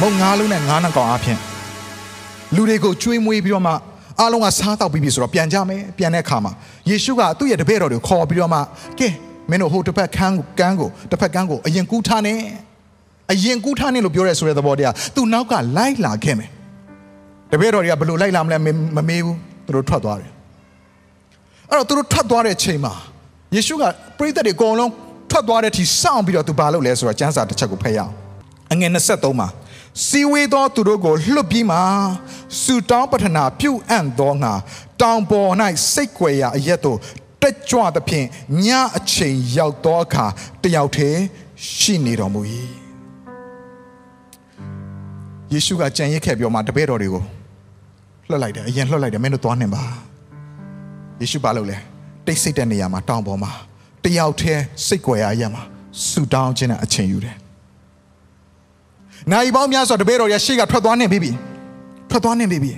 မုံငါးလုံးနဲ့ငါးနှကောင်အဖြစ်လူတွေကိုကျွေးမွေးပြီးတော့မှအားလုံးကစားတော့ပြီးပြီဆိုတော့ပြန်ကြမယ်ပြန်တဲ့အခါမှာယေရှုကသူ့ရဲ့တပည့်တော်တွေကိုခေါ်ပြီးတော့မှကဲမင်းတို့ဟိုတစ်ဖက်ခန်းကိုကန်းကိုတစ်ဖက်ကန်းကိုအရင်ကူးထားနေအရင်ကူးထားနေလို့ပြောရဲဆိုတဲ့သဘောတရားသူနောက်ကလိုက်လာခဲ့မယ်တပည့်တော်တွေကဘယ်လိုလိုက်လာမလဲမမမေးဘူးသူတို့ထွက်သွားတယ်အဲ့တော့သူတို့ထွက်သွားတဲ့ချိန်မှာယေရှုကပရိသတ်တွေအကုန်လုံးထွက်သွားတဲ့အထိစောင့်ပြီးတော့သူဘာလုပ်လဲဆိုတော့ကျမ်းစာတစ်ချက်ကိုဖတ်ရအောင်အငယ်23မှာ စီဝေးသောသူတို့ကိုလှုပ်ပြီးမှစူတောင်းပတနာပြုအံ့သောငါတောင်ပေါ်၌စိတ်ွယ်ရာအရက်တို့တက်ကြွသဖြင့်ညအချိန်ရောက်သောအခါတယောက်တည်းရှိနေတော်မူ၏ယေရှုကကြံရစ်ခဲ့ပြောမှတပည့်တော်တွေကိုလှုပ်လိုက်တယ်အရင်လှုပ်လိုက်တယ်မင်းတို့သွားနေပါယေရှုဘာလုပ်လဲတိတ်ဆိတ်တဲ့နေရာမှာတောင်ပေါ်မှာတယောက်တည်းစိတ်ွယ်ရာအရက်မှာစူတောင်းခြင်းနဲ့အချိန်ယူတယ် နိုင်ပေါင်းများစွာတပည့်တော်ရရှေ့ကထွက်သွားနေပြီပြီထွက်သွားနေပြီပြီ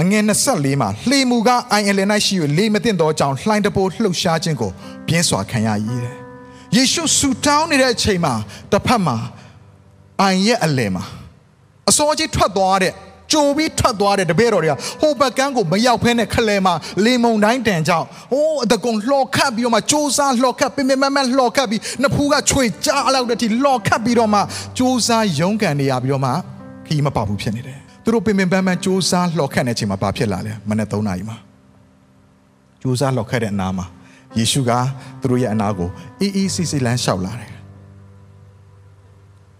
အငယ်24မှာလှေမူကအိုင်အလယ်၌ရှိ၍လေမသိသောကြောင့်လှိုင်းတပိုးလှုပ်ရှားခြင်းကိုပြင်းစွာခံရ၏တဲ့ယေရှုဆူတောင်းနေတဲ့အချိန်မှာတစ်ဖက်မှာအိုင်ရဲ့အလယ်မှာအစောကြီးထွက်သွားတဲ့ ကြိုပြီးထွက်သွားတဲ့တပည့်တော်တွေကဟိုဘက်ကန်းကိုမရောက်ဖဲနဲ့ခလဲမှာလေမုန်တိုင်းတန်ကြောင့်ဟိုးအတကုံလှော်ခတ်ပြီးတော့မှစူးစမ်းလှော်ခတ်ပင်ပင်မမလှော်ခတ်ပြီးနဖူးကချွေကြားလောက်တဲ့အထိလှော်ခတ်ပြီးတော့မှစူးစမ်းရုန်းကန်နေရပြီးတော့မှခီးမပေါဘူးဖြစ်နေတယ်သူတို့ပင်ပင်ပန်းပန်းစူးစမ်းလှော်ခတ်နေတဲ့အချိန်မှာဘာဖြစ်လာလဲမနေ့3နာရီမှာစူးစမ်းလှော်ခတ်တဲ့အနားမှာယေရှုကသူတို့ရဲ့အနားကိုအေးအေးဆေးဆေးလမ်းလျှောက်လာတယ်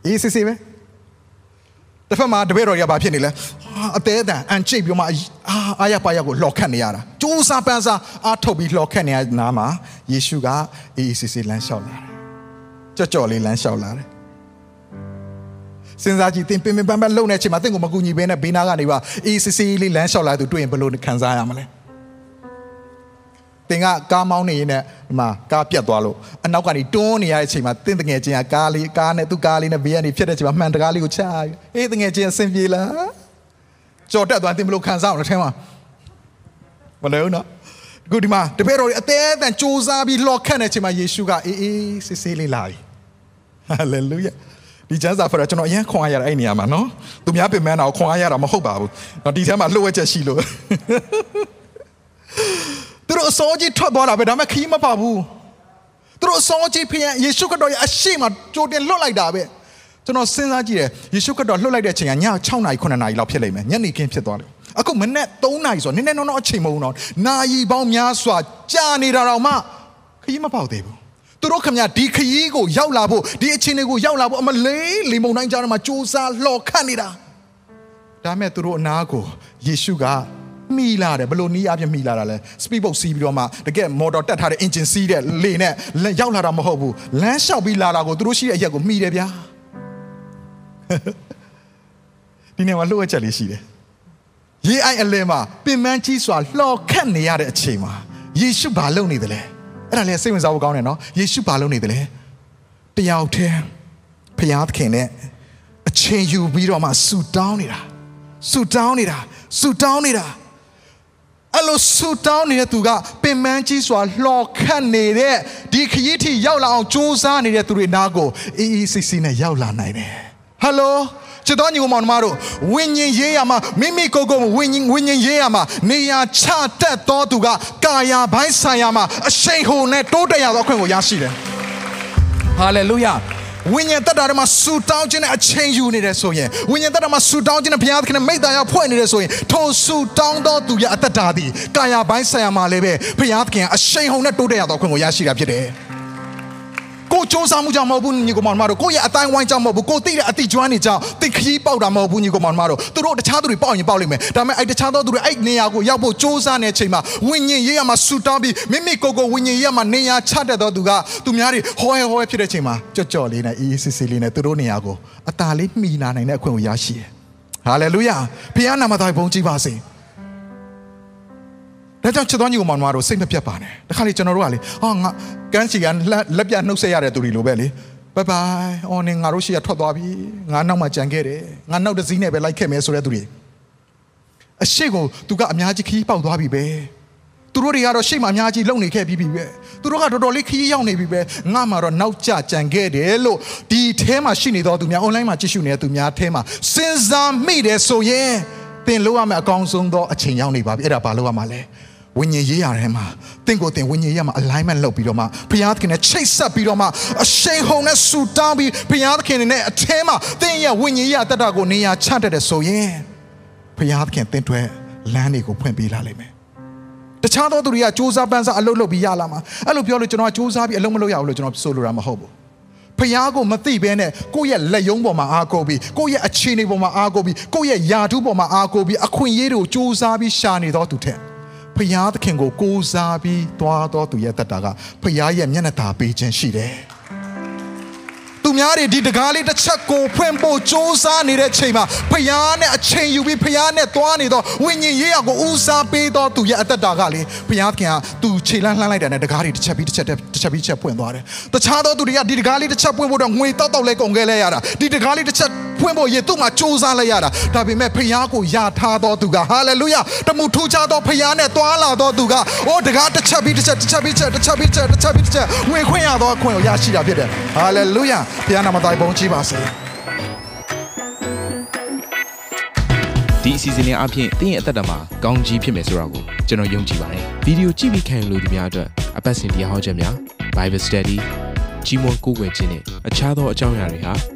အေးဆေးဆေးပဲ တစ်ဖက်မှာတပည့်တော်တွေကဘာဖြစ်နေလဲအာအသေးအတန်အန်ချိတ်ပြီးမှအာအာရပါရကိုလှော်ခတ်နေရတာစူးစားပန်းစားအားထုတ်ပြီးလှော်ခတ်နေရတဲ့နားမှာယေရှုကအေးအေးဆေးဆေးလမ်းလျှောက်လာတယ်ကြော့ကြော့လေးလမ်းလျှောက်လာတယ်စဉ်းစားကြည့်သင်ပင်ပင်ပန်းပန်းလုံနေတဲ့အချိန်မှာသင်ကိုမကူညီဘဲနဲ့ဘေးနားကနေပါအေးဆေးဆေးလေးလမ်းလျှောက်လာသူတွေ့ရင်ဘယ်လိုခံစားရမလဲ တင်ကကားမောင်းနေရင်ဒီမှာကားပြတ်သွားလို့အနောက်ကနေတွန်းနေရတဲ့အချိန်မှာတင့်တငယ်ချင်းကကားလေးကားနဲ့သူ့ကားလေးနဲ့ဘေးကနေဖြစ်တဲ့အချိန်မှာမှန်တကားလေးကိုချအေးတငယ်ချင်းအဆင်ပြေလားကြော်တက်သွားတင်ဘလို့ခံစားအောင်လဲထဲမှာမလဲဘူးနော်အခုဒီမှာတပည့်တော်တွေအသေးအတန်စူးစားပြီးလှော်ခတ်နေတဲ့အချိန်မှာယေရှုကအေးအေးဆေးဆေးလေးလာပြီဟာလေလုယာဒီကျမ်းစာဖတ်တော့ကျွန်တော်အရင်ခွန်အားရတာအဲ့နေရာမှာနော်သူများပြင်မန်းတော့ခွန်အားရတာမဟုတ်ပါဘူးတော့ဒီထဲမှာလှုပ်ဝက်ချက်ရှိလို့သူ တို့အစောကြီးထွက်သွားတာပဲဒါပေမဲ့ခီးမပါဘူးသူတို့အစောကြီးဖခင်ယေရှုခရစ်တော်ရဲ့အရှိမကြိုတင်လွတ်လိုက်တာပဲကျွန်တော်စဉ်းစားကြည့်တယ်ယေရှုခရစ်တော်လွတ်လိုက်တဲ့အချိန်ကည6နာရီ9နာရီလောက်ဖြစ်လိမ့်မယ်ညနေခင်းဖြစ်သွားတယ်အခုမနေ့3နာရီဆိုနည်းနည်းတော့အချိန်မဟုတ်တော့နာရီပေါင်းများစွာကြာနေတာတော့မှခီးမပေါက်သေးဘူးသူတို့ခမဒီခရီးကိုရောက်လာဖို့ဒီအချိန်တွေကိုရောက်လာဖို့အမလေးလေမုန်တိုင်းကြားထဲမှာစူးစမ်းလှော်ခတ်နေတာဒါမဲ့သူတို့အနာကိုယေရှုက မိလာတယ်ဘလို့နီးအပြည့်မိလာတာလဲ speed boat စီးပြီးတော့မှတကယ် motor တက်ထားတဲ့ engine စီးတဲ့လေနဲ့ရောက်လာတာမဟုတ်ဘူးလမ်းလျှောက်ပြီးလာတာကိုသူတို့ရှိတဲ့အရက်ကိုမိတယ်ဗျာဒီနေ့မှာလှုပ်ဝက်ချက်လေးရှိတယ်ရေးအိုင်အလယ်မှာပင်မကြီးစွာလှော်ခတ်နေရတဲ့အချိန်မှာယေရှုဘာလုပ်နေသလဲအဲ့ဒါလည်းစိတ်ဝင်စားဖို့ကောင်းတယ်နော်ယေရှုဘာလုပ်နေသလဲတယောက်တည်းဖျားသခင်နဲ့အချိန်ယူပြီးတော့မှဆူတောင်းနေတာဆူတောင်းနေတာဆူတောင်းနေတာ အဲ့လိုဆူတောင်းနေတဲ့သူကပင်မကြီးစွာလှော်ခတ်နေတဲ့ဒီခရီးထိရောက်လာအောင်ကြိုးစားနေတဲ့သူတွေနားကိုအေးအေးဆေးဆေးနဲ့ရောက်လာနိုင်တယ်ဟယ်လိုချစ်တော်ညီကောင်မောင်တို့ဝိညာဉ်ရေးရမှာမိမိကိုယ်ကိုယ်ဝိညာဉ်ဝိညာဉ်ရေးရမှာနေရာချတက်တော်သူကကာယာဘိုင်းဆိုင်ရာမှာအရှိန်ဟုန်နဲ့တိုးတက်ရသောအခွင့်ကိုရရှိတယ်ဟာလေလုယာ ဝိညာဉ်တက်တာမှာဆူတောင်းခြင်းနဲ့အချိန်ယူနေတယ်ဆိုရင်ဝိညာဉ်တက်တာမှာဆူတောင်းခြင်းနဲ့ဘုရားသခင်နဲ့မိတ္တာရဖွဲ့နေတယ်ဆိုရင်ထိုဆူတောင်းသောသူရဲ့အသက်တာသည်ကာယဘိုင်းဆိုင်ရာမှာလည်းပဲဘုရားသခင်အရှိန်ဟုန်နဲ့တိုးတက်ရသောအခွင့်ကိုရရှိတာဖြစ်တယ် ကိုစူးစမ်းမှုကြောင့်မဟုတ်ဘူးညီကောင်မတို့ကိုယ့်ရဲ့အတိုင်းဝိုင်းကြောင့်မဟုတ်ဘူးကိုသိတဲ့အတိကျွမ်းနေကြောင်းသင်ခရီးပေါက်တာမဟုတ်ဘူးညီကောင်မတို့သူတို့တခြားသူတွေပေါက်ရင်ပေါက်လိမ့်မယ်ဒါပေမဲ့အဲ့တခြားသောသူတွေအဲ့နေရာကိုရောက်ဖို့စူးစမ်းတဲ့အချိန်မှာဝိညာဉ်ရေးရမှာဆူတောင်းပြီးမိမိကိုယ်ကိုဝိညာဉ်ရေးရမှာနေရာချတတ်သောသူကသူများတွေဟောဟဲဟောဟဲဖြစ်တဲ့အချိန်မှာကြော့ကြော့လေးနဲ့အေးအေးဆေးဆေးလေးနဲ့သူတို့နေရာကိုအตาလေးမှီနာနိုင်တဲ့အခွင့်ကိုရရှိတယ်ဟာလေလုယာဘုရားနာမတော်ဘုန်းကြီးပါစေဒါကြောင့်ချစ်တော်ညီကောင်မတို့စိတ်မပြတ်ပါနဲ့တခါလေကျွန်တော်တို့ကလေဟာငါ ကန်းစီကလက်ပြနှုတ်ဆက်ရတဲ့သူတွေလိုပဲလေဘိုင်ဘိုင်အော်နေငါတို့ရှိရထွက်သွားပြီငါနောက်မှကြံခဲ့တယ်ငါနောက်တစ်စည်းနဲ့ပဲလိုက်ခဲ့မယ်ဆိုတဲ့သူတွေအရှိကိုသူကအများကြီးခီးပေါက်သွားပြီပဲသူတို့တွေကတော့ရှေ့မှာအများကြီးလုံနေခဲ့ပြီးပြီပဲသူတို့ကတော်တော်လေးခီးရောက်နေပြီပဲငါမှတော့နောက်ကျကြံခဲ့တယ်လို့ဒီအဲမှာရှိနေတော့သူများ online မှာကြည့်ရှုနေတဲ့သူများအဲမှာစဉ်းစားမိတယ်ဆိုရင်သင်လို့ရမယ့်အကောင်းဆုံးသောအချိန်ရောက်နေပါပြီအဲ့ဒါဘာလို့ရမှာလဲ ဝိညာဉ်ရေးရတဲ့မှာတင့်ကိုတင်ဝိညာဉ်ရေးမှာ alignment လုပ်ပြီးတော့မှဘုရားသခင်နဲ့ချိတ်ဆက်ပြီးတော့မှအရှိန်ဟုန်နဲ့ဆူတောင်းပြီးဘုရားသခင်နဲ့အထဲမှာတင့်ရဲ့ဝိညာဉ်ရေးအတ္တကိုနေရာချတတ်တယ်ဆိုရင်ဘုရားသခင်တင့်တွေလမ်းတွေကိုဖွင့်ပေးလာလိမ့်မယ်တခြားသောသူတွေကစူးစမ်းပန်းစားအလုပ်လုပ်ပြီးရလာမှာအဲ့လိုပြောလို့ကျွန်တော်ကစူးစမ်းပြီးအလုပ်မလုပ်ရဘူးလို့ကျွန်တော်ဆိုလိုတာမဟုတ်ဘူးဖျားကိုမသိဘဲနဲ့ကိုယ့်ရဲ့လက်ယုံပေါ်မှာအားကိုးပြီးကိုယ့်ရဲ့အခြေအနေပေါ်မှာအားကိုးပြီးကိုယ့်ရဲ့ယာထုပေါ်မှာအားကိုးပြီးအခွင့်အရေးတွေကိုစူးစမ်းပြီးရှာနေတော့သူထက် ဖျားသခင်ကိုကိုးစားပြီးသွားတော့သူရဲ့တတ်တာကဖျားရဲ့မျက်နှာသာပေးခြင်းရှိတယ်သူများတွေဒီတကားလေးတစ်ချက်ကိုဖွင့်ဖို့စ조사နေတဲ့ချိန်မှာဖျားနဲ့အချိန်ယူပြီးဖျားနဲ့သွားနေတော့ဝိညာဉ်ရေးရကိုဦးစားပေးတော့သူရဲ့အသက်တာကလေဖျားခင်ကသူခြေလန်းလှမ်းလိုက်တာနဲ့တကားတွေတစ်ချက်ပြီးတစ်ချက်တစ်ချက်ပြီးတစ်ချက်ပွင့်သွားတယ်တခြားသောသူတွေကဒီတကားလေးတစ်ချက်ပွင့်ဖို့တော့ငွေတောက်တောက်လဲကုန်ခဲ့လဲရတာဒီတကားလေးတစ်ချက်ဖွင့်ဖို့ရေသူ့မှာစ조사လိုက်ရတာဒါပေမဲ့ဖျားကိုယာထားတော့သူကဟာလေလုယာတမှုထူးခြားသောဖျားနဲ့သွားလာတော့သူကအိုးတကားတစ်ချက်ပြီးတစ်ချက်တစ်ချက်ပြီးတစ်ချက်တစ်ချက်ပြီးတစ်ချက်တစ်ချက်ပြီးတစ်ချက်ဝင်ခွင့်ရတော့အခွင့်ကိုရရှိတာဖြစ်တယ်ဟာလေလုယာဘုရားနာမတော်ဘုန်းကြီးပါစေဒီအစီအစဉ်လေးအပြင်တင်းရဲ့အသက်တာမှာကောင်းကြီးဖြစ်မယ်ဆိုတာကိုကျွန်တော်ယုံကြည်ပါတယ်ဗီဒီယိုကြည့်ပြီးခံယူလို့ဒီများအတွက်အပတ်စဉ်တရားဟောခြင်းများ Bible Study ကြီးမွန်ကိုယ်ွယ်ခြင်းနဲ့အခြားသောအကြောင်းအရာတွေဟာ